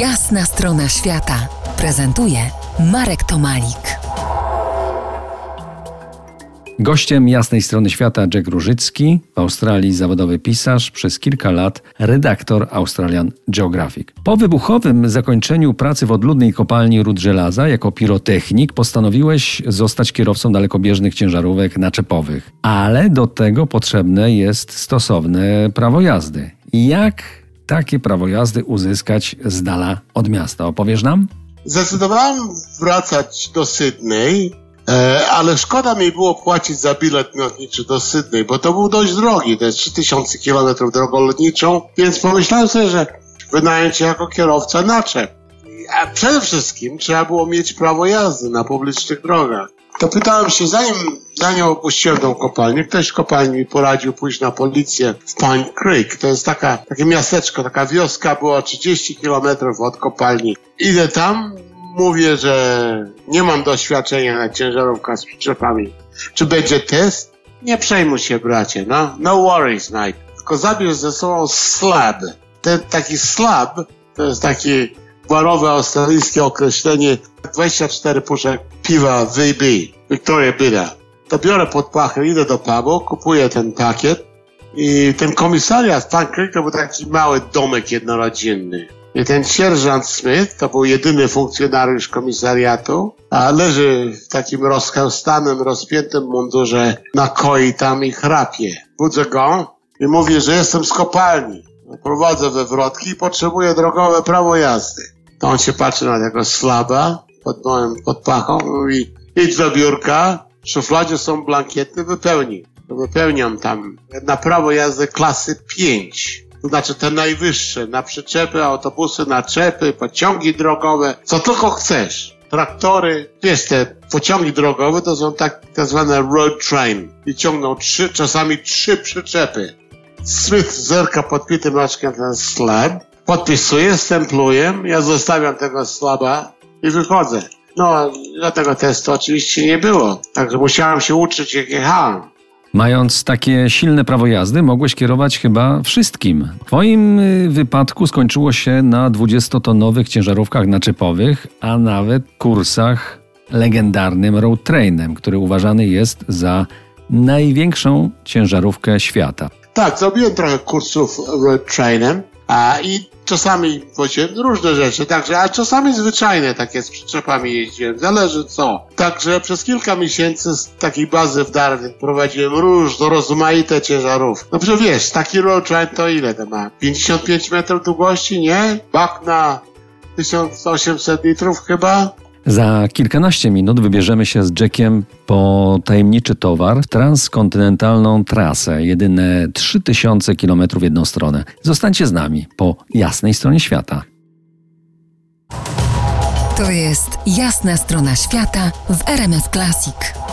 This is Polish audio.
Jasna strona świata prezentuje Marek Tomalik. Gościem jasnej strony świata Jack Różycki, w Australii zawodowy pisarz, przez kilka lat redaktor Australian Geographic. Po wybuchowym zakończeniu pracy w odludnej kopalni ród żelaza jako pirotechnik postanowiłeś zostać kierowcą dalekobieżnych ciężarówek naczepowych, ale do tego potrzebne jest stosowne prawo jazdy. Jak takie prawo jazdy uzyskać z dala od miasta? Opowiesz nam? Zdecydowałem wracać do Sydney, e, ale szkoda mi było płacić za bilet lotniczy do Sydney, bo to był dość drogi, jest 3000 km drogą lotniczą, więc pomyślałem sobie, że wynająć się jako kierowca naczep. A przede wszystkim trzeba było mieć prawo jazdy na publicznych drogach. To pytałem się, zanim, zanim opuściłem tą kopalnię, ktoś w kopalni mi poradził pójść na policję w Pine Creek. To jest taka, takie miasteczko, taka wioska, była 30 kilometrów od kopalni. Idę tam, mówię, że nie mam doświadczenia na ciężarówkach z przyczepami. Czy będzie test? Nie przejmuj się, bracie, no. No worries, mate. Tylko zabierz ze sobą slab. Ten taki slab to jest taki barowe australijskie określenie 24 puszek piwa VB, Victoria Bitter. To biorę pod pachę, idę do pubu, kupuję ten pakiet i ten komisariat Pancake to był taki mały domek jednorodzinny. I ten sierżant Smith to był jedyny funkcjonariusz komisariatu, a leży w takim rozchełstanym, rozpiętym mundurze na koi tam i chrapie. Budzę go i mówię, że jestem z kopalni. Prowadzę we wrotki i potrzebuję drogowe prawo jazdy. To on się patrzy na tego slaba pod moim pod pachą i idź do biurka, w szufladzie są blankiety, wypełnij. To wypełniam tam na prawo jazdy klasy 5. To znaczy te najwyższe, na przyczepy, autobusy, naczepy, pociągi drogowe, co tylko chcesz. Traktory, wiesz, te pociągi drogowe to są tak, tak zwane road train i ciągną trzy, czasami trzy przyczepy. Smith zerka podpitym oczkiem ten slab, podpisuje, stempluje, ja zostawiam tego slaba i wychodzę. No, dlatego testu oczywiście nie było, także musiałem się uczyć jak jechałem. Mając takie silne prawo jazdy, mogłeś kierować chyba wszystkim. W twoim y, wypadku skończyło się na 20-tonowych ciężarówkach naczepowych, a nawet kursach legendarnym road trainem, który uważany jest za największą ciężarówkę świata. Tak, zrobiłem trochę kursów road trainem a, i czasami właśnie różne rzeczy, także, a czasami zwyczajne takie z przyczepami jeździłem, zależy co. Także przez kilka miesięcy z takiej bazy w Darwin prowadziłem różne, rozmaite ciężarówki. No przecież wiesz, taki road to ile to ma? 55 metrów długości, nie? Bak na 1800 litrów chyba? Za kilkanaście minut wybierzemy się z Jackiem po tajemniczy towar w transkontynentalną trasę, jedyne 3000 km w jedną stronę. Zostańcie z nami po jasnej stronie świata. To jest jasna strona świata w RMS Classic.